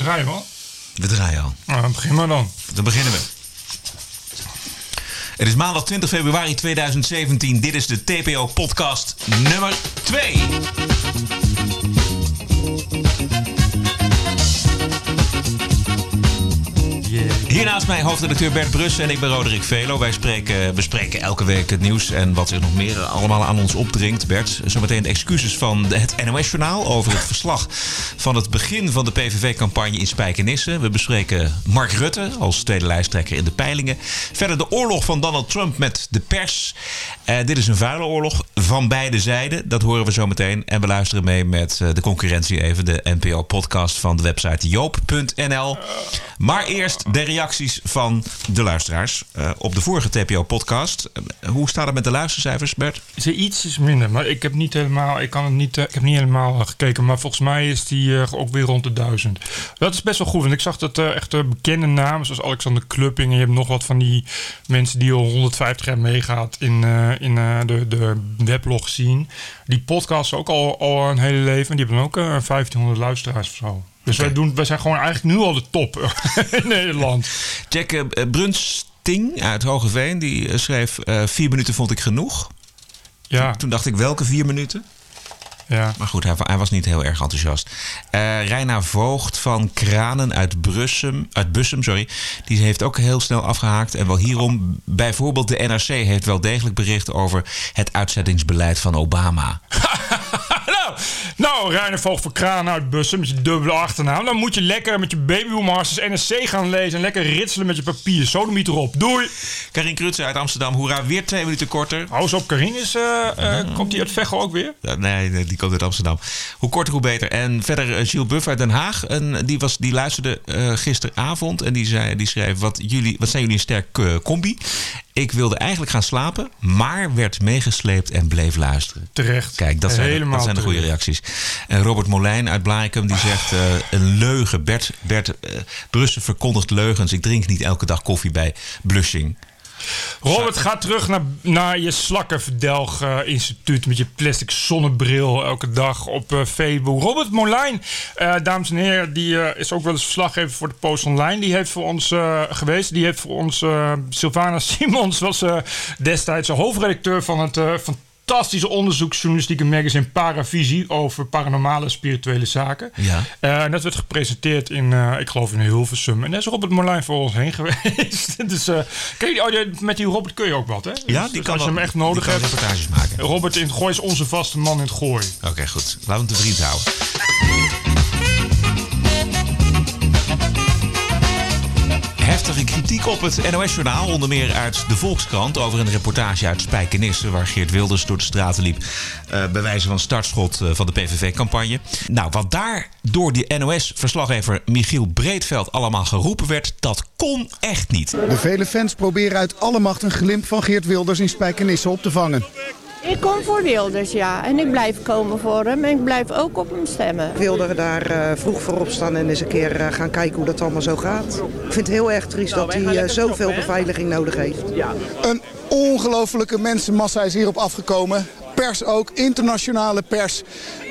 Draaien we al? We draaien al. Nou, dan begin maar dan. Dan beginnen we. Het is maandag 20 februari 2017. Dit is de TPO-podcast nummer 2. Hier naast mij hoofdredacteur Bert Brus en ik ben Roderick Velo. Wij spreken, bespreken elke week het nieuws en wat zich nog meer allemaal aan ons opdringt. Bert, zometeen de excuses van het NOS-journaal over het verslag van het begin van de PVV-campagne in Spijkenisse. We bespreken Mark Rutte als tweede lijsttrekker in de peilingen. Verder de oorlog van Donald Trump met de pers. Uh, dit is een vuile oorlog van beide zijden. Dat horen we zo meteen. En we luisteren mee met uh, de concurrentie even. De NPO-podcast van de website joop.nl. Maar eerst de van de luisteraars uh, op de vorige TPO-podcast. hoe staat het met de luistercijfers, Bert? Ze iets is minder, maar ik heb niet helemaal, ik kan het niet, ik heb niet helemaal gekeken. Maar volgens mij is die ook weer rond de duizend. Dat is best wel goed, want ik zag dat echt bekende namen zoals Alexander Klupping. En je hebt nog wat van die mensen die al 150 jaar meegaat in, in de, de weblog zien. Die podcast ook al, al een hele leven. En die hebben ook uh, 1500 luisteraars of zo. Dus okay. wij, doen, wij zijn gewoon eigenlijk nu al de top in Nederland. Jack uh, Brunsting uit Hogeveen, die uh, schreef... vier minuten vond ik genoeg. Ja. Toen, toen dacht ik, welke vier minuten? Ja. Maar goed, hij, hij, was niet heel erg enthousiast. Uh, Reina Voogd van Kranen uit Brussum, uit Bussum, sorry, die heeft ook heel snel afgehaakt. En wel hierom, bijvoorbeeld de NRC heeft wel degelijk bericht over het uitzettingsbeleid van Obama. nou, nou, Reina Voogd van Kranen uit Bussum, met je dubbele achternaam. Dan moet je lekker met je babyboomharses NRC gaan lezen en lekker ritselen met je papier. Sodomiet erop. Doei! Karin Krutse uit Amsterdam, hoera, weer twee minuten korter. Hou eens op, Karin is, uh, uh, komt die uit Veghel ook weer? Nee, die komt uit Amsterdam. Hoe korter, hoe beter. En verder uh, Gilles Buff uit Den Haag. En die, was, die luisterde uh, gisteravond en die, zei, die schreef... Wat, jullie, wat zijn jullie een sterk combi? Ik wilde eigenlijk gaan slapen, maar werd meegesleept en bleef luisteren. Terecht. Kijk, dat zijn, Helemaal dat zijn de goede reacties. En Robert Molijn uit Blarikum die zegt... een leugen. Bert, Bert Brussen verkondigt leugens. Ik drink niet elke dag koffie bij Blushing. Robert, ga terug naar, naar je slakkenverdelg uh, instituut met je plastic zonnebril elke dag op uh, Facebook. Robert Molijn, uh, dames en heren, die is ook wel eens verslaggever voor de Post Online. Die heeft voor ons geweest. Die heeft voor ons Sylvana Simons was destijds de hoofdredacteur van het van fantastische onderzoeksjournalistieke magazine Paravisie over paranormale spirituele zaken. Ja. Uh, dat werd gepresenteerd in, uh, ik geloof in Hilversum. En daar is Robert Molijn voor ons heen geweest. dus uh, kijk, oh, met die Robert kun je ook wat, hè? Ja, dus, die dus kan als je hem echt nodig hebt. reportages maken. Robert in het Gooi is onze vaste man in het Gooi. Oké, okay, goed. Laten we hem te vriend houden. Heftige kritiek op het NOS-journaal, onder meer uit de Volkskrant... over een reportage uit Spijkenisse... waar Geert Wilders door de straten liep... Uh, bij wijze van startschot uh, van de PVV-campagne. Nou, wat daar door die NOS-verslaggever Michiel Breedveld allemaal geroepen werd... dat kon echt niet. De vele fans proberen uit alle macht een glimp van Geert Wilders in Spijkenisse op te vangen. Ik kom voor Wilders, ja. En ik blijf komen voor hem. En ik blijf ook op hem stemmen. Ik wilde daar uh, vroeg voor opstaan en eens een keer uh, gaan kijken hoe dat allemaal zo gaat. Ik vind het heel erg triest dat hij uh, zoveel beveiliging nodig heeft. Een ongelofelijke mensenmassa is hierop afgekomen. Pers ook, internationale pers.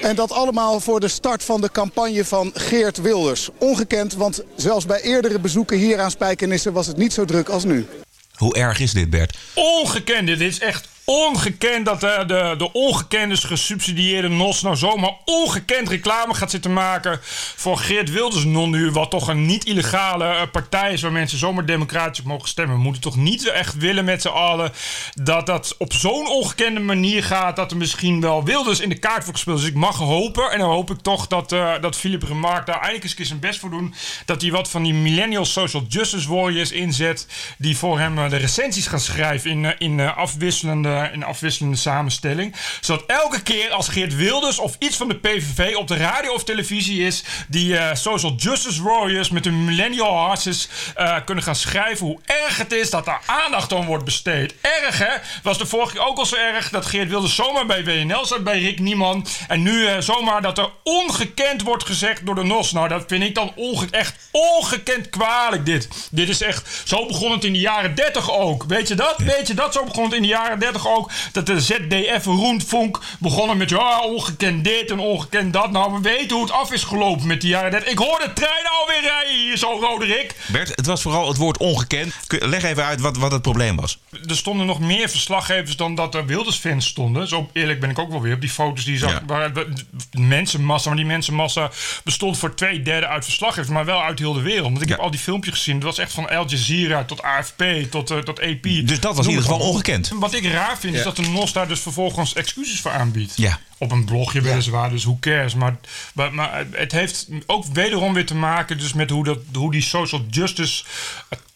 En dat allemaal voor de start van de campagne van Geert Wilders. Ongekend, want zelfs bij eerdere bezoeken hier aan Spijkenisse was het niet zo druk als nu. Hoe erg is dit, Bert? Ongekend, dit is echt ongekend dat de, de, de gesubsidieerde NOS nou zomaar ongekend reclame gaat zitten maken voor Geert Wilders non-nu, wat toch een niet illegale partij is waar mensen zomaar democratisch mogen stemmen. We moeten toch niet echt willen met z'n allen dat dat op zo'n ongekende manier gaat dat er misschien wel Wilders in de kaart wordt gespeeld. Dus ik mag hopen, en dan hoop ik toch dat, uh, dat Philip Remarque daar eindelijk eens zijn best voor doen, dat hij wat van die millennial social justice warriors inzet die voor hem uh, de recensies gaan schrijven in, uh, in afwisselende in afwisselende samenstelling. Zodat elke keer als Geert Wilders of iets van de PVV op de radio of televisie is... die uh, social justice warriors met hun millennial harses uh, kunnen gaan schrijven... hoe erg het is dat daar aandacht aan wordt besteed. Erg, hè? Was de vorige keer ook al zo erg dat Geert Wilders zomaar bij WNL zat, bij Rick Nieman... en nu uh, zomaar dat er ongekend wordt gezegd door de NOS. Nou, dat vind ik dan onge echt ongekend kwalijk, dit. Dit is echt... Zo begon het in de jaren 30 ook. Weet je dat? Weet je dat? Zo begon het in de jaren 30 ook dat de ZDF Roentvonk begonnen met ja, ongekend dit en ongekend dat. Nou, we weten hoe het af is gelopen met die jaren. Ik hoor de trein alweer rijden hier zo, Roderick. Bert, het was vooral het woord ongekend. Leg even uit wat, wat het probleem was. Er stonden nog meer verslaggevers dan dat er Wilders-fans stonden. Zo eerlijk ben ik ook wel weer op die foto's die zag. Ja. Waar mensenmassa, maar die mensenmassa bestond voor twee derde uit verslaggevers, maar wel uit heel de wereld. Want ik Ja. heb al die filmpjes gezien. Het was echt van Al Jazeera tot AFP tot, eh, tot AP. Dus dat was in ieder geval ongekend. Wat ik raar vind is dat de NOS daar dus vervolgens excuses voor aanbiedt. Ja. Op een blogje weliswaar, dus who cares. Maar, maar, maar het heeft ook wederom weer te maken dus met hoe, dat, hoe die social justice...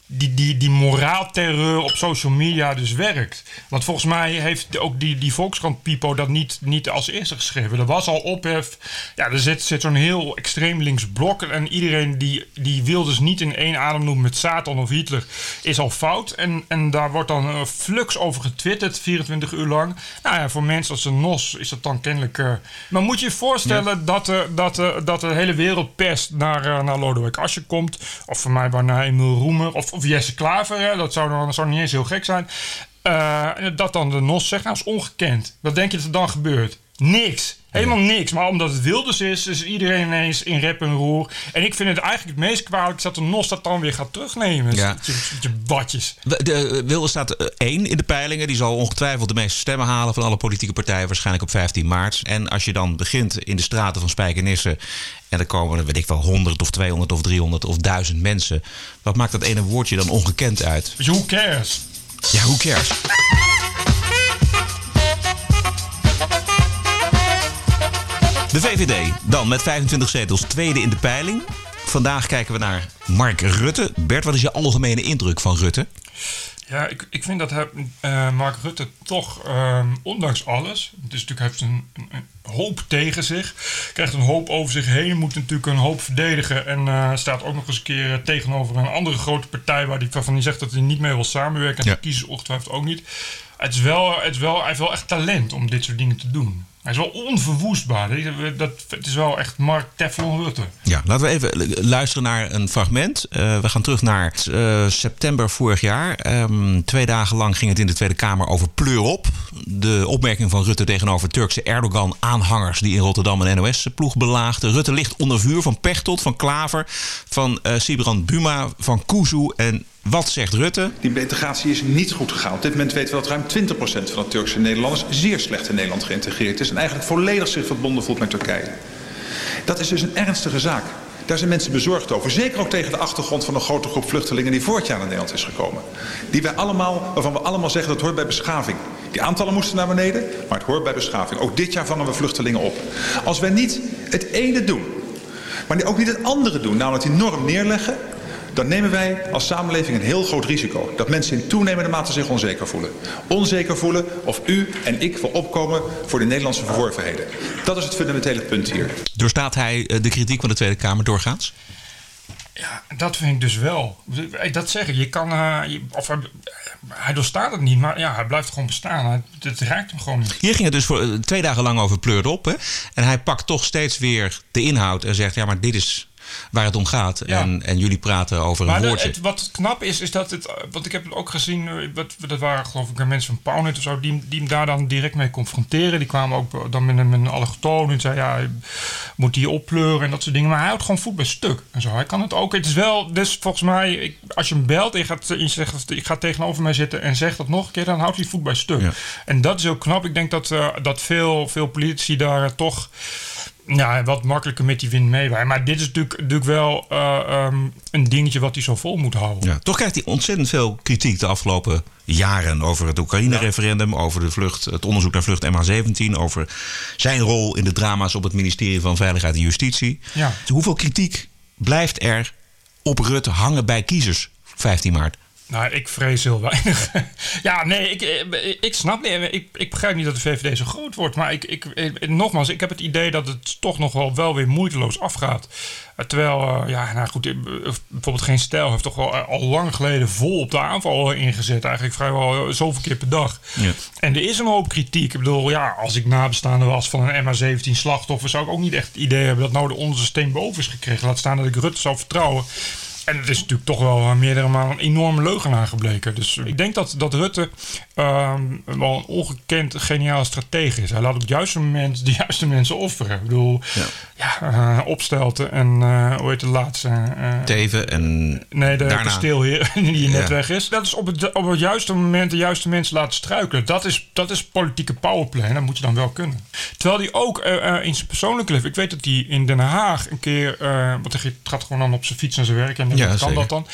Die, die, die moraalterreur op social media dus werkt. Want volgens mij heeft ook die, die Volkskrant Pipo dat niet, niet als eerste geschreven. Er was al ophef. Ja, er zit, zit zo'n heel extreem links blok. En iedereen die, die wil dus niet in één adem noemen met Satan of Hitler is al fout. En, en daar wordt dan een flux over getwitterd, 24 uur lang. Nou ja, voor mensen als een NOS is dat dan kennelijk... eh, maar moet je je voorstellen dat, eh, dat, eh, dat de hele wereld pest naar, naar Lodewijk Asscher komt. Of voor mij naar Emil Roemer. Of, of Jesse Klaver, hè, dat zou, dan, niet eens heel gek zijn. Eh, dat dan de NOS zegt, nou is ongekend. Wat denk je dat er dan gebeurt? Niks. Helemaal niks. Maar omdat het Wilders is, is iedereen ineens in rep en roer. En ik vind het eigenlijk het meest kwalijk dat de NOS dat dan weer gaat terugnemen. Ja. Je- badjes. De, de, Wilders staat eh, één in de peilingen. Die zal ongetwijfeld de meeste stemmen halen van alle politieke partijen. Waarschijnlijk op 15 maart. En als je dan begint in de straten van Spijkenisse. En er komen er, weet ik wel, 100 of 200 of 300 of 1000 mensen. Wat maakt dat ene woordje dan ongekend uit? Who cares? Ja, who cares? De VVD, dan met 25 zetels, tweede in de peiling. Vandaag kijken we naar Mark Rutte. Bert, wat is je algemene indruk van Rutte? Ja, ik, ik vind dat hij, eh, Mark Rutte toch, ehm, ondanks alles... Dus natuurlijk hij heeft een, een, een hoop tegen zich. Krijgt een hoop over zich heen. Moet natuurlijk een hoop verdedigen. En eh, staat ook nog eens een keer tegenover een andere grote partij... Waar die, waarvan hij zegt dat hij niet mee wil samenwerken. En Ja. de kiezers ongetwijfeld ook niet. Het is wel, het is wel, hij heeft wel echt talent om dit soort dingen te doen. Hij is wel onverwoestbaar. Dat, het is wel echt Mark Teflon Rutte. Ja, laten we even luisteren naar een fragment. Eh, we gaan terug naar eh, september vorig jaar. Ehm, twee dagen lang ging het in de Tweede Kamer over pleur op. De opmerking van Rutte tegenover Turkse Erdogan-aanhangers... die in Rotterdam een NOS-ploeg belaagden. Rutte ligt onder vuur van Pechtold, van Klaver... van Sibrand Buma, van Kuzu. En wat zegt Rutte? Die integratie is niet goed gegaan. Op dit moment weten we dat ruim 20% van de Turkse Nederlanders zeer slecht in Nederland geïntegreerd is en eigenlijk volledig zich verbonden voelt met Turkije. Dat is dus een ernstige zaak. Daar zijn mensen bezorgd over. Zeker ook tegen de achtergrond van een grote groep vluchtelingen die vorig jaar naar Nederland is gekomen. Die wij allemaal, waarvan we allemaal zeggen dat hoort bij beschaving. Die aantallen moesten naar beneden, maar het hoort bij beschaving. Ook dit jaar vangen we vluchtelingen op. Als wij niet het ene doen, maar ook niet het andere doen, namelijk die norm neerleggen, dan nemen wij als samenleving een heel groot risico. Dat mensen in toenemende mate zich onzeker voelen. Onzeker voelen of u en ik wel opkomen voor de Nederlandse verworvenheden. Dat is het fundamentele punt hier. Doorstaat hij eh, de kritiek van de Tweede Kamer doorgaans? Ja, dat vind ik dus wel. Dat zeg ik. Je kan, eh, je- of hij, hij doorstaat het niet, maar ja, hij blijft gewoon bestaan. Het raakt hem gewoon niet. Hier ging het dus voor eh, twee dagen lang over pleurde op. Hè? En hij pakt toch steeds weer de inhoud en zegt: ja, maar dit is waar het om gaat. Ja. En, en jullie praten over Maar een woordje. het, wat knap is, is dat het. eh, Want ik heb het ook gezien. eh, Wat, dat waren geloof ik mensen van Pownet of zo. Die, die hem daar dan direct mee confronteren. Die kwamen ook dan met, een- met een allochtoon. En zei ja, moet die oppleuren en dat soort dingen. Maar hij houdt gewoon voet bij stuk. En zo. Hij kan het ook. Het is wel. Dus volgens mij, ik, als je hem belt en je gaat, je zegt, ik ga tegenover mij zitten en zegt dat nog een keer, dan houdt hij voet bij stuk. Ja. En dat is ook knap. Ik denk dat, eh, dat veel, veel politici daar eh, toch ja, wat makkelijker met die wind meewijden. Maar dit is natuurlijk, natuurlijk wel eh, ehm, een dingetje wat hij zo vol moet houden. Ja, toch krijgt hij ontzettend veel kritiek de afgelopen jaren over het Oekraïne-referendum, over de vlucht, het onderzoek naar vlucht MH17, over zijn rol in de drama's op het ministerie van Veiligheid en Justitie. Ja. Hoeveel kritiek blijft er op Rutte hangen bij kiezers 15 maart? Nou, ik vrees heel weinig. ja, nee, ik, eh, ik snap niet. Ik, ik begrijp niet dat de VVD zo groot wordt. Maar ik, ik, eh, nogmaals, ik heb het idee dat het toch nog wel, wel weer moeiteloos afgaat. Eh, Terwijl, ja, nou goed, bijvoorbeeld Geen Stijl heeft toch wel al lang geleden vol op de aanval ingezet. Eigenlijk vrijwel zoveel keer per dag. Ja. En er is een hoop kritiek. Ik bedoel, ja, als ik nabestaande was van een MH17 slachtoffer, zou ik ook niet echt het idee hebben dat nou de onderste steen boven is gekregen. Laat staan dat ik Rutte zou vertrouwen. En het is natuurlijk toch wel eh, meerdere malen een enorme leugenaar gebleken. Dus ik denk dat, dat Rutte ehm, wel een ongekend geniale stratege is. Hij laat op het juiste moment de juiste mensen offeren. Ik bedoel, ja, eh, opstelten en eh, hoe heet het laatste? Teven en Nee, de daarna. kasteelheer die net Ja. weg is. Dat is op het, op het juiste moment de juiste mensen laten struikelen. Dat is, dat is politieke powerplay. Dat moet je dan wel kunnen. Terwijl hij ook in zijn persoonlijke leven... Ik weet dat hij in Den Haag een keer... want hij gaat gewoon dan op zijn fiets naar zijn werk. En dan Ja, kan zeker. dat dan.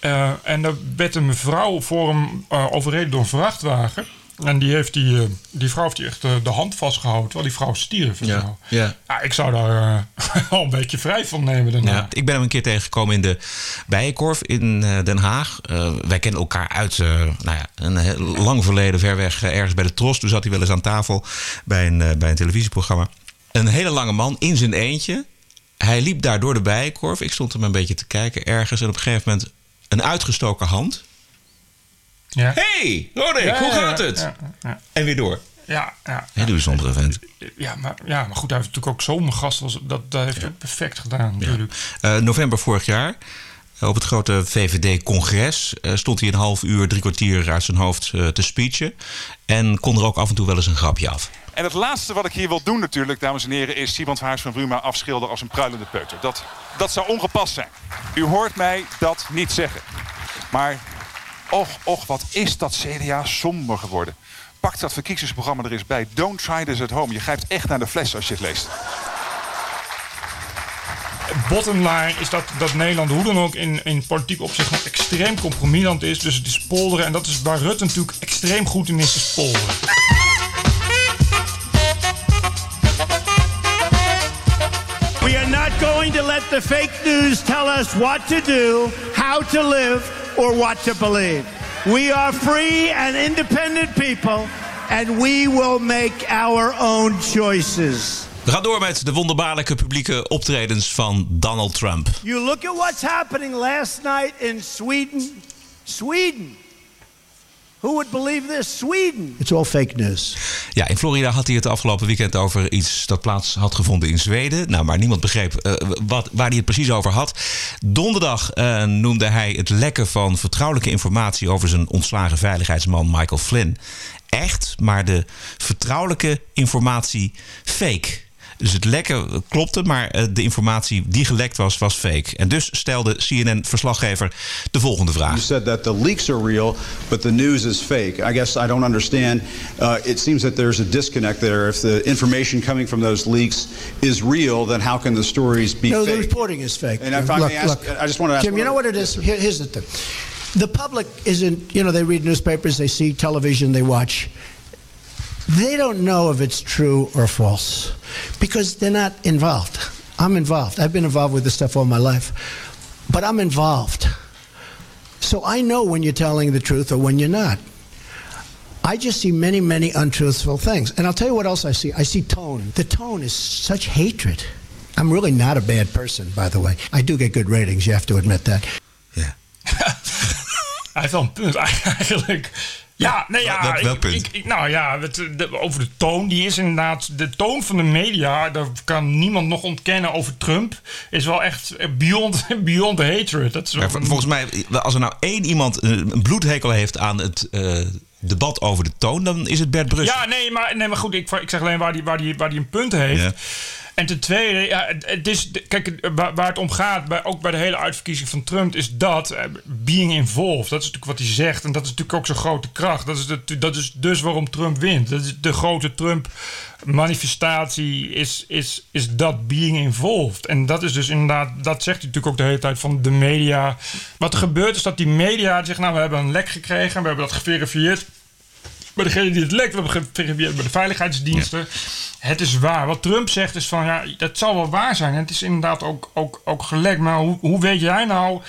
Eh, en daar werd een mevrouw voor hem eh, overreden door een vrachtwagen. En die, heeft die, eh, die vrouw heeft die echt de hand vastgehouden. Terwijl die vrouw stierf. en Ja, zo. ja. Ja, ik zou daar wel een beetje vrij van nemen daarna. Ja, ik ben hem een keer tegengekomen in de Bijenkorf in Den Haag. Wij kennen elkaar uit nou ja, een lang verleden, ver weg, ergens bij de Tros. Toen zat hij wel eens aan tafel bij een, bij een televisieprogramma. Een hele lange man in zijn eentje. Hij liep daar door de Bijenkorf. Ik stond hem een beetje te kijken ergens. En op een gegeven moment een uitgestoken hand. Ja. hey, Roderick, Ja, hoe gaat het? En weer door. Ja, ja. Hele bijzondere vent. Ja, maar, ja, maar goed, hij heeft natuurlijk ook zomergast. als- Dat, dat heeft hij perfect gedaan, natuurlijk. Eh, november vorig jaar, eh, op het grote VVD-congres, eh, stond hij een half uur, drie kwartier uit zijn hoofd te speechen. En kon er ook af en toe wel eens een grapje af. En het laatste wat ik hier wil doen natuurlijk, dames en heren, is Simon Haars van Bruma afschilderen als een pruilende peuter. Dat, dat zou ongepast zijn. U hoort mij dat niet zeggen. Maar, och, och, wat is dat CDA somber geworden. Pak dat verkiezingsprogramma er eens bij. Don't try this at home. Je grijpt echt naar de fles als je het leest. Bottom line is dat, dat Nederland hoe dan ook in, in politiek opzicht nog extreem compromisland is. Dus het is polderen. En dat is waar Rutte natuurlijk extreem goed in is, is polderen. Going to let the fake news tell us what to do, how to live, or what to believe. We are free and independent people, and we will make our own choices. We gaan door met de wonderbaarlijke publieke optredens van Donald Trump. You look at what's happening last night in Sweden. Sweden. Who would believe this? Sweden. It's all fake news. Ja, in Florida had hij het afgelopen weekend over iets dat plaats had gevonden in Zweden. Nou, maar niemand begreep eh, wat, waar hij het precies over had. Donderdag eh, noemde hij het lekken van vertrouwelijke informatie over zijn ontslagen veiligheidsman Michael Flynn echt, maar de vertrouwelijke informatie fake. Dus het lekken klopte, maar eh, de informatie die gelekt was, was fake. En dus stelde CNN-verslaggever de volgende vraag. You said that the leaks are real, but the news is fake. I guess I don't understand. Uh, it seems that there's a disconnect there. If the information coming from those leaks is real, then how can the stories be no, fake? the reporting is fake. And if I look, may ask, look, I just want to ask Jim, you know what it is? Here, here's the thing. The public isn't, you know, they read newspapers, they see television, they watch. They don't know if it's true or false because they're not involved. I'm involved. I've been involved with this stuff all my life, but I'm involved. So I know when you're telling the truth or when you're not. I just see many, many untruthful things. And I'll tell you what else I see. I see tone. The tone is such hatred. I'm really not a bad person, by the way. I do get good ratings, you have to admit that. Hij heeft wel een punt eigenlijk. Ja, nee, ja. Welk- welk ik- punt? Ik, ik- nou ja, het, de- over de toon. Die is inderdaad. De toon van de media. Daar kan niemand nog ontkennen over Trump. Is wel echt beyond, beyond hatred. Dat is volgens mij, als er nou één iemand een bloedhekel heeft aan het eh, debat over de toon, dan is het Bert Brussel. Ja, nee, maar, nee, maar goed. Ik, ik zeg alleen waar die, waar die, waar die een punt heeft. Ja. En ten tweede, ja, het, is, kijk, waar, het om gaat, bij, ook bij de hele uitverkiezing van Trump, is dat eh, being involved. Dat is natuurlijk wat hij zegt. En dat is natuurlijk ook zijn grote kracht. Dat is, dat is dus waarom Trump wint. Dat is de grote Trump-manifestatie, is, is, is dat being involved. En dat is dus inderdaad, dat zegt hij natuurlijk ook de hele tijd van de media. Wat er gebeurt is dat die media zegt, nou, we hebben een lek gekregen, we hebben dat geverifieerd bij degene die het lekt. Bij de veiligheidsdiensten. Het is waar. Wat Trump zegt is van ja, dat zal wel waar zijn. Het is inderdaad ook, ook, ook gelekt. Maar hoe, hoe weet jij nou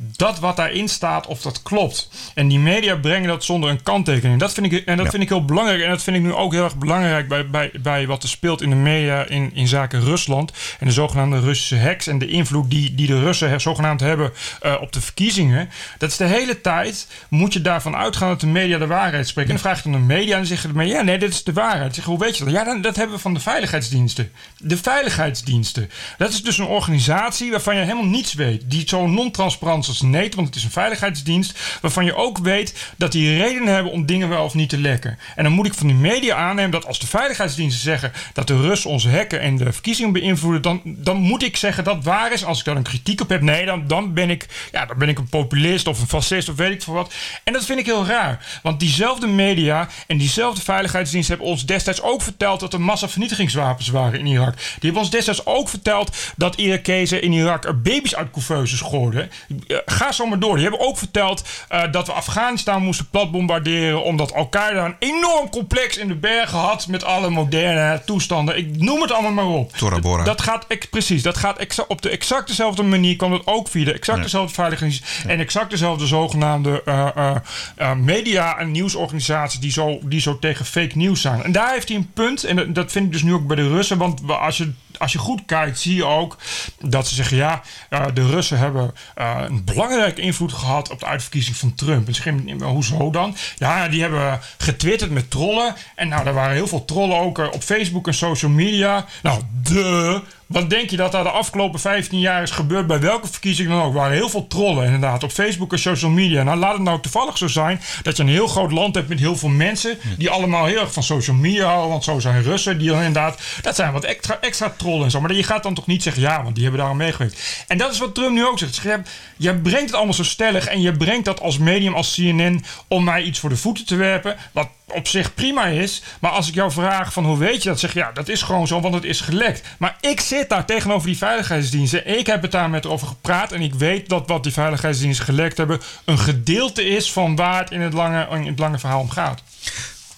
dat wat daarin staat, of dat klopt. En die media brengen dat zonder een kanttekening. Dat vind ik, en dat Ja. vind ik heel belangrijk. En dat vind ik nu ook heel erg belangrijk bij, bij, bij wat er speelt in de media in, in zaken Rusland. En de zogenaamde Russische hacks en de invloed die, die de Russen zogenaamd hebben eh, op de verkiezingen. Dat is de hele tijd, moet je daarvan uitgaan dat de media de waarheid spreken. En dan vraag je dan de media en dan zeggen de ja nee, dit is de waarheid. Zeggen, hoe weet je dat? Ja, dan, dat hebben we van de veiligheidsdiensten. De veiligheidsdiensten. Dat is dus een organisatie waarvan je helemaal niets weet. Die zo non-transparant als NET, want het is een veiligheidsdienst. Waarvan je ook weet dat die redenen hebben om dingen wel of niet te lekken. En dan moet ik van die media aannemen dat als de veiligheidsdiensten zeggen dat de Russen ons hacken en de verkiezingen beïnvloeden, dan, dan moet ik zeggen dat waar is. Als ik daar een kritiek op heb, nee, dan, dan, ben ik, ja, dan ben ik een populist of een fascist of weet ik veel wat. En dat vind ik heel raar. Want diezelfde media en diezelfde veiligheidsdiensten hebben ons destijds ook verteld dat er massavernietigingswapens waren in Irak. Die hebben ons destijds ook verteld dat Irakezen in Irak er baby's uit couveuses gooiden. Eh, Ga zo maar door. Die hebben ook verteld eh, dat we Afghanistan moesten platbombarderen omdat Al-Qaeda een enorm complex in de bergen had met alle moderne toestanden. Ik noem het allemaal maar op. Tora Bora. Dat gaat ex- precies. Dat gaat op de exact dezelfde manier kwam het ook via de exact dezelfde veiligheids en exact dezelfde zogenaamde eh, eh, eh, media en nieuwsorganisaties die zo, die zo tegen fake nieuws zijn. En daar heeft hij een punt. En dat, dat vind ik dus nu ook bij de Russen. Want als je als je goed kijkt, zie je ook dat ze zeggen: ja, eh, de Russen hebben eh, een belangrijke invloed gehad op de uitverkiezing van Trump. En ze zeggen: hoezo dan? Ja, die hebben getwitterd met trollen. En nou, er waren heel veel trollen ook eh, op Facebook en social media. Nou, de. Wat denk je dat daar de afgelopen 15 jaar is gebeurd bij welke verkiezing dan ook? Er waren heel veel trollen inderdaad op Facebook en social media. Nou, laat het nou toevallig zo zijn dat je een heel groot land hebt met heel veel mensen die allemaal heel erg van social media houden. Want zo zijn Russen die dan inderdaad, dat zijn wat extra, extra trollen en zo. Maar je gaat dan toch niet zeggen ja, want die hebben daar aan meegewerkt. En dat is wat Trump nu ook zegt. Je, je brengt het allemaal zo stellig en je brengt dat als medium, als CNN, om mij iets voor de voeten te werpen. Wat op zich prima is. Maar als ik jou vraag van hoe weet je dat, zeg je ja, dat is gewoon zo, want het is gelekt. Maar ik zit daar tegenover die veiligheidsdiensten. Ik heb het daar met over gepraat en ik weet dat wat die veiligheidsdiensten gelekt hebben een gedeelte is van waar het in het lange, in het lange verhaal om gaat.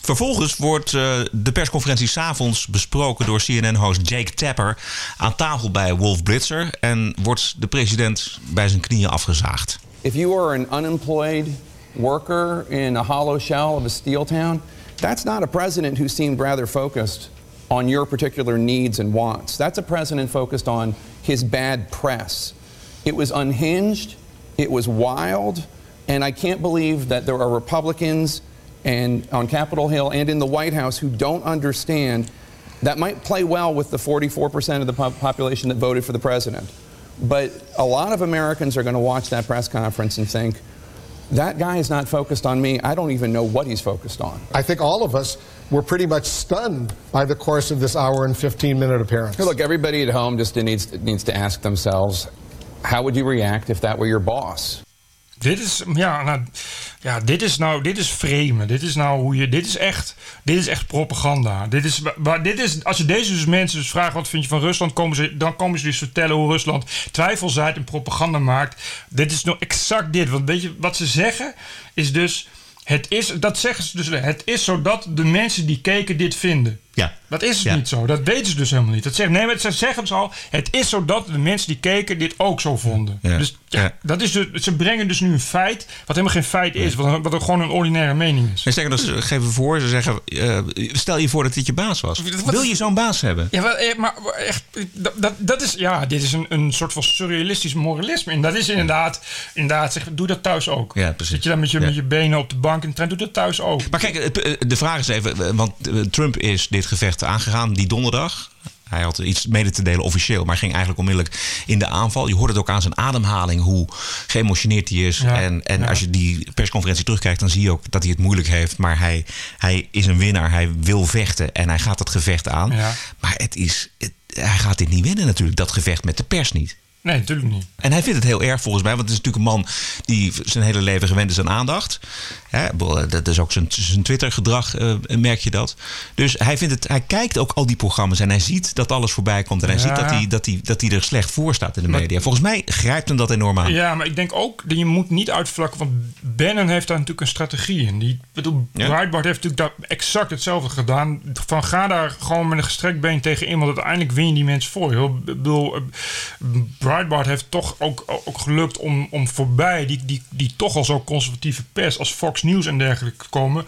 Vervolgens wordt eh, de persconferentie s'avonds besproken door CNN-host Jake Tapper aan tafel bij Wolf Blitzer en wordt de president bij zijn knieën afgezaagd. If you are an unemployed worker in a hollow shell of a steel town, that's not a president who seemed rather focused on your particular needs and wants. That's a president focused on his bad press. It was unhinged, it was wild, and I can't believe that there are Republicans and on Capitol Hill and in the White House who don't understand that might play well with the 44% of the po- population that voted for the president. But a lot of Americans are going to watch that press conference and think, that guy is not focused on me. I don't even know what he's focused on. I think all of us were pretty much stunned by the course of this hour and 15 minute appearance. Hey, Look, everybody at home just needs, needs to ask themselves, how would you react if that were your boss? Dit is, ja, nou, ja, dit is nou, dit is framen. Dit is nou hoe je, dit is echt, dit is echt propaganda. Dit is, wa- waar, dit is, als je deze dus mensen dus vraagt wat vind je van Rusland, komen ze, dan komen ze dus vertellen hoe Rusland twijfel zaait en propaganda maakt. Dit is nou exact dit. Want weet je, wat ze zeggen is dus, het is, dat zeggen ze dus, het is zodat de mensen die keken dit vinden. Ja. Dat is Ja. niet zo. Dat weten ze dus helemaal niet. Dat zeggen, nee, maar ze zeggen het al. Het is zo dat de mensen die keken dit ook zo vonden. Ja. Dus ja. Dat is dus, ze brengen dus nu een feit. wat helemaal geen feit is. Wat, wat gewoon een ordinaire mening is. Ze zeggen dus, geven voor, ze zeggen, eh, stel je voor dat dit je baas was. Wil je zo'n baas hebben? Ja, eh, maar echt, dat, dat, dat is, ja, dit is een, een soort van surrealistisch moralisme. En dat is inderdaad, inderdaad zeg, doe dat thuis ook. Ja, precies. Zit je dan met je, met je benen op de bank in de trein, doe dat thuis ook. Maar kijk, eh, de vraag is even, eh, want eh, Trump is dit gevecht aangegaan die donderdag. Hij had iets mede te delen officieel, maar ging eigenlijk onmiddellijk in de aanval. Je hoort het ook aan zijn ademhaling, hoe geëmotioneerd hij is. Ja, en en ja. als je die persconferentie terugkijkt, dan zie je ook dat hij het moeilijk heeft. Maar hij, hij is een winnaar, hij wil vechten en hij gaat dat gevecht aan. Ja. Maar het is, het- hij gaat dit niet winnen natuurlijk, dat gevecht met de pers niet. Nee, natuurlijk niet. En hij vindt het heel erg volgens mij, want het is natuurlijk een man die zijn hele leven gewend is aan aandacht. Dat is ook zijn, zijn Twitter-gedrag, eh, merk je dat. Dus hij, vindt het, hij kijkt ook al die programma's en hij ziet dat alles voorbij komt. En hij Ja. ziet dat hij, dat, hij, dat hij er slecht voor staat in de media. Volgens mij grijpt hem dat enorm aan. Ja, maar ik denk ook dat je moet niet uitvlakken. Want Bannon heeft daar natuurlijk een strategie in. Die, bedoel, Ja. Breitbart heeft natuurlijk daar exact hetzelfde gedaan. Van ga daar gewoon met een gestrekt been tegen in. Want uiteindelijk win je die mensen voor. Ik bedoel, eh, Breitbart heeft toch ook, ook gelukt om, om voorbij die, die, die toch al zo conservatieve pers als Fox News en dergelijke te komen.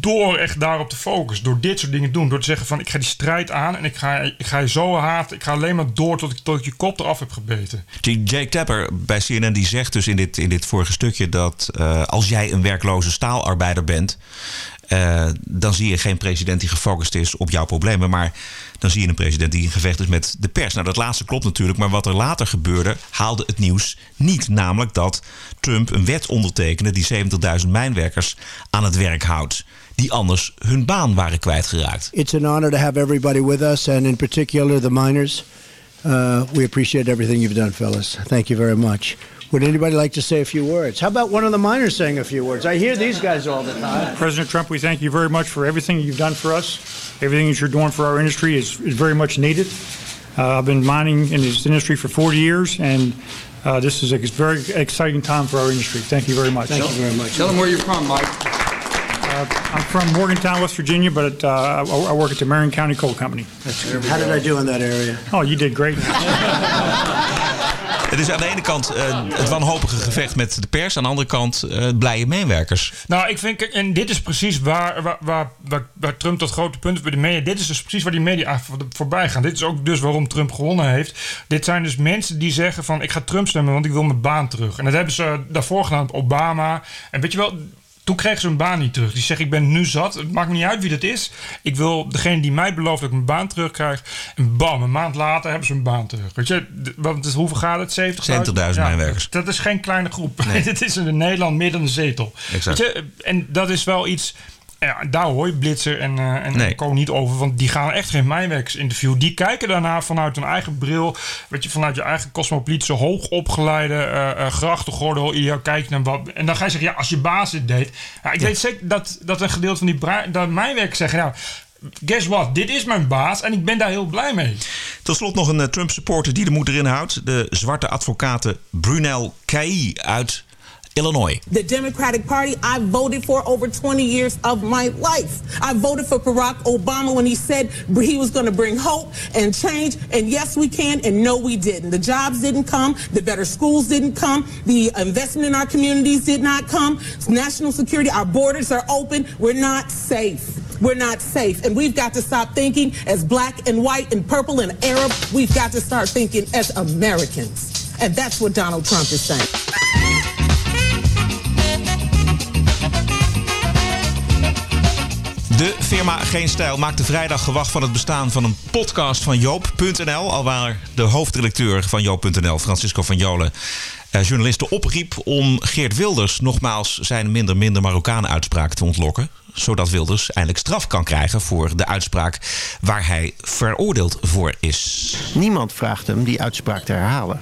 Door echt daarop te focussen. Door dit soort dingen te doen. Door te zeggen van ik ga die strijd aan en ik ga, ik ga je zo haten. Ik ga alleen maar door tot ik, tot ik je kop eraf heb gebeten. Jake Tapper bij CNN die zegt dus in dit, in dit vorige stukje dat uh, als jij een werkloze staalarbeider bent. Uh, dan zie je geen president die gefocust is op jouw problemen. Maar dan zie je een president die in gevecht is met de pers. Nou, dat laatste klopt natuurlijk. Maar wat er later gebeurde, haalde het nieuws niet. Namelijk dat Trump een wet ondertekende die 70.000 mijnwerkers aan het werk houdt. Die anders hun baan waren kwijtgeraakt. It's an honor to have everybody with us, and in particular the miners. Uh, we appreciate everything you've done, fellas. Thank you very much. Would anybody like to say a few words? How about one of the miners saying a few words? I hear these guys all the time. President Trump, we thank you very much for everything you've done for us. Everything that you're doing for our industry is, is very much needed. Uh, I've been mining in this industry for 40 years, and uh, this is a very exciting time for our industry. Thank you very much. Thank you very much. Tell them where you're from, Mike. Uh, I'm from Morgantown, West Virginia, but uh, I, I work at the Marion County Coal Company. How did I do in that area? Oh, you did great. Het is aan de ene kant uh, het wanhopige gevecht met de pers, aan de andere kant uh, blije meewerkers. Nou, ik vind, en dit is precies waar, waar, waar, waar, Trump dat grote punt bij de media. Dit is dus precies waar die media voorbij gaan. Dit is ook dus waarom Trump gewonnen heeft. Dit zijn dus mensen die zeggen van ik ga Trump stemmen, want ik wil mijn baan terug. En dat hebben ze daarvoor gedaan met Obama. En weet je wel, toen kreeg ze hun baan niet terug. Die zegt, ik ben nu zat. Het maakt me niet uit wie dat is. Ik wil degene die mij belooft dat ik mijn baan terugkrijg. En bam, een maand later hebben ze hun baan terug. Weet je, want hoeveel gaat het? 70.000? 70.000 ja, mijnwerkers. Dat is geen kleine groep. Nee. Dit is in Nederland meer dan een zetel. Exact. Weet je, en dat is wel iets ja, daar hoor je Blitzer en, uh, en nee. Ko niet over. Want die gaan echt geen mijnwerkers interview. Die kijken daarna vanuit hun eigen bril. Weet je, vanuit je eigen cosmopolitische, hoogopgeleide uh, uh, grachtengordel. Je kijkt naar wat. En dan ga je zeggen, ja, als je baas dit deed. Ja, ik ja. weet zeker dat, dat een gedeelte van die dat mijnwerkers zeggen, nou, guess what, dit is mijn baas en ik ben daar heel blij mee. Tot slot nog een Trump-supporter die de moed erin houdt. De zwarte advocate Brunel Kai uit Illinois. The Democratic Party I voted for over 20 years of my life. I voted for Barack Obama when he said he was going to bring hope and change. And yes, we can. And no, we didn't. The jobs didn't come. The better schools didn't come. The investment in our communities did not come. National security, our borders are open. We're not safe. We're not safe. And we've got to stop thinking as black and white and purple and Arab. We've got to start thinking as Americans. And that's what Donald Trump is saying. De firma Geen Stijl maakte vrijdag gewacht van het bestaan van een podcast van Joop.nl. Al waar de hoofdredacteur van Joop.nl, Francisco van Jolen, eh, journalisten opriep om Geert Wilders nogmaals zijn minder minder Marokkanen uitspraak te ontlokken. Zodat Wilders eindelijk straf kan krijgen voor de uitspraak waar hij veroordeeld voor is. Niemand vraagt hem die uitspraak te herhalen.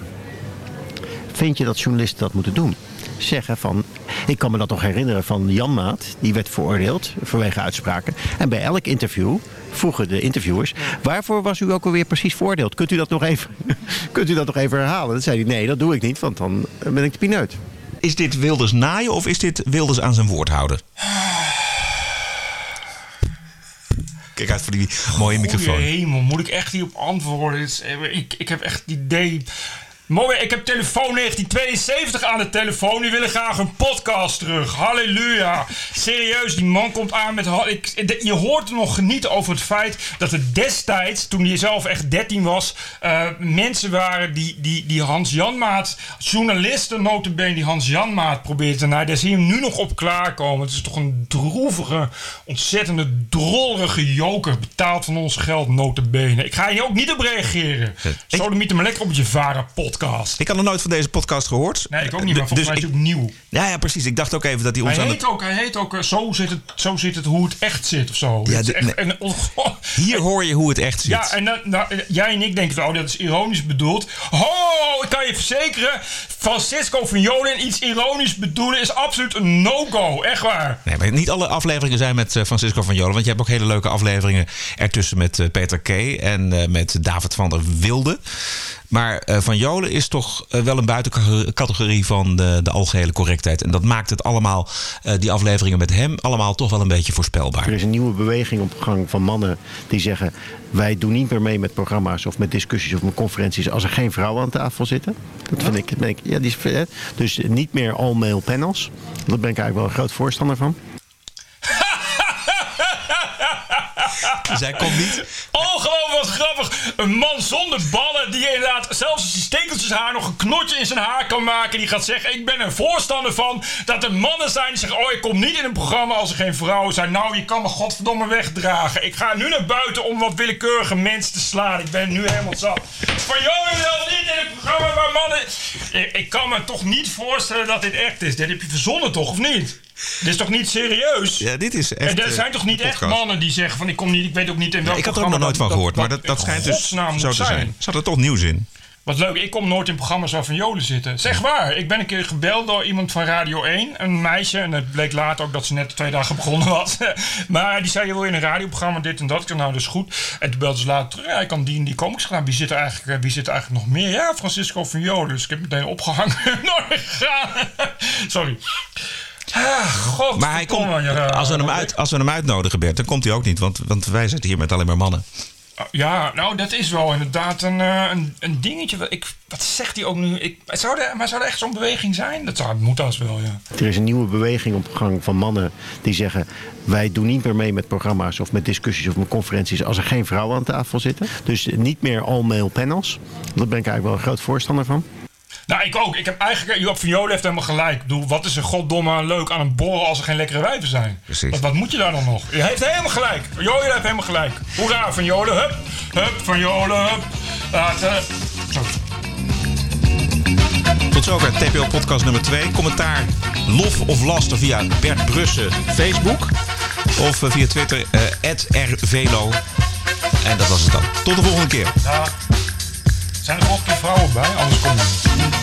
Vind je dat journalisten dat moeten doen? Zeggen van... Ik kan me dat nog herinneren van Jan Maat. Die werd veroordeeld vanwege uitspraken. En bij elk interview vroegen de interviewers... waarvoor was u ook alweer precies veroordeeld? Kunt u dat nog even, kunt u dat nog even herhalen? Dan zei hij, nee, dat doe ik niet, want dan ben ik de pineut. Is dit Wilders naaien of is dit Wilders aan zijn woord houden? Kijk uit voor die mooie microfoon. hemel, moet ik echt hierop antwoorden? Ik, ik heb echt het idee... Mooi, ik heb telefoon 1972 aan de telefoon. Die willen graag een podcast terug. Halleluja. Serieus, die man komt aan met... Ik, je hoort nog genieten over het feit dat er destijds, toen hij zelf echt 13 was... Uh, mensen waren die, die, die Hans Janmaat... Journalisten notabene die Hans Janmaat probeerden te naaien. Daar zie je hem nu nog op klaarkomen. Het is toch een droevige, ontzettende, drollerige joker. Betaald van ons geld notabene. Ik ga hier ook niet op reageren. Zo de me lekker op je varen podcast. Ik had nog nooit van deze podcast gehoord. Nee, ik ook niet, maar volgens dus mij is het nieuw. Ja, ja, precies. Ik dacht ook even dat hij ons hij heet ook, Hij heet ook, zo zit, het, zo zit het hoe het echt zit of zo. Ja, de, echt, en, oh, Hier hoor je hoe het echt zit. Ja, en dan, nou, jij en ik denken, oh, dat is ironisch bedoeld. Oh, ik kan je verzekeren, Francisco van Jolen iets ironisch bedoelen is absoluut een no-go. Echt waar. Nee, maar niet alle afleveringen zijn met uh, Francisco van Jolen. Want je hebt ook hele leuke afleveringen ertussen met uh, Peter K. en met David van der Wilde. Maar eh, Van Jolen is toch eh, wel een buitencategorie van de, de algehele correctheid. En dat maakt het allemaal, eh, die afleveringen met hem, allemaal toch wel een beetje voorspelbaar. Er is een nieuwe beweging op gang van mannen die zeggen... wij doen niet meer mee met programma's of met discussies of met conferenties... als er geen vrouwen aan tafel zitten. Dat vind ik... dat ben ik- Ja, die is, dus niet meer all-male panels. Daar ben ik eigenlijk wel een groot voorstander van. Zij komt niet. Ongelooflijk wat grappig. Een man zonder ballen die inderdaad zelfs als hij stekeltjes haar nog een knotje in zijn haar kan maken. Die gaat zeggen, ik ben er voorstander van dat er mannen zijn die zeggen... oh, ik kom niet in een programma als er geen vrouwen zijn. Nou, je kan me godverdomme wegdragen. Ik ga nu naar buiten om wat willekeurige mensen te slaan. Ik ben nu helemaal zat. Van jou niet mannen... Ik, ik kan me toch niet voorstellen dat dit echt is. Dit heb je verzonnen toch, of niet? Dit is toch niet serieus? Ja, dit is echt. En er eh, zijn toch niet een echt mannen die zeggen van ik kom niet, ik weet ook niet in welk Ik had er ook nog nooit van dat- gehoord, maar dat- dat, schijnt dus zo te zijn. Zat er toch nieuws in? Wat leuk, ik kom nooit in programma's waar van Joden zitten. Zeg waar, ik ben een keer gebeld door iemand van Radio 1, een meisje. En het bleek later ook dat ze net twee dagen begonnen was. maar die zei, je wil in een radioprogramma dit en dat. Ik zei, nou, dat is goed. En toen belde ze later terug, ja, ik kan die en die comics gedaan. Wie zit er eigenlijk, eh, wie zit er eigenlijk nog meer? Ja, Francisco van Joden. Dus ik heb meteen opgehangen. Sorry. Ah, god. Maar hij komt, als we, hem uit, als we hem uitnodigen, Bert, dan komt hij ook niet. Want, want wij zitten hier met alleen maar mannen. Ja, nou, dat is wel inderdaad een, eh, een, dingetje. Ik, wat zegt hij ook nu? Ik, zou er, maar zou er echt zo'n beweging zijn? Dat zou, moet als wel, ja. Er is een nieuwe beweging op gang van mannen die zeggen... wij doen niet meer mee met programma's of met discussies of met conferenties... als er geen vrouwen aan tafel zitten. Dus niet meer all-male panels. Daar ben ik eigenlijk wel een groot voorstander van. Nou, ik ook. Ik heb eigenlijk, Joop van Jolen heeft helemaal gelijk. Ik bedoel, wat is er goddomme leuk aan een borrel als er geen lekkere wijven zijn? Precies. Wat, wat moet je daar dan nog? Je heeft helemaal gelijk. Jolen heeft helemaal gelijk. Hoera, van Jolen, hup. Hup, van Jolen, hup. Laten. Zo. Tot zover TPO podcast nummer 2. Commentaar, lof of laster via Bert Brussen Facebook. Of eh, via Twitter, eh @rvelo. En dat was het dan. Tot de volgende keer. Ja. Zijn er keer vrouwen bij? Anders kom je niet.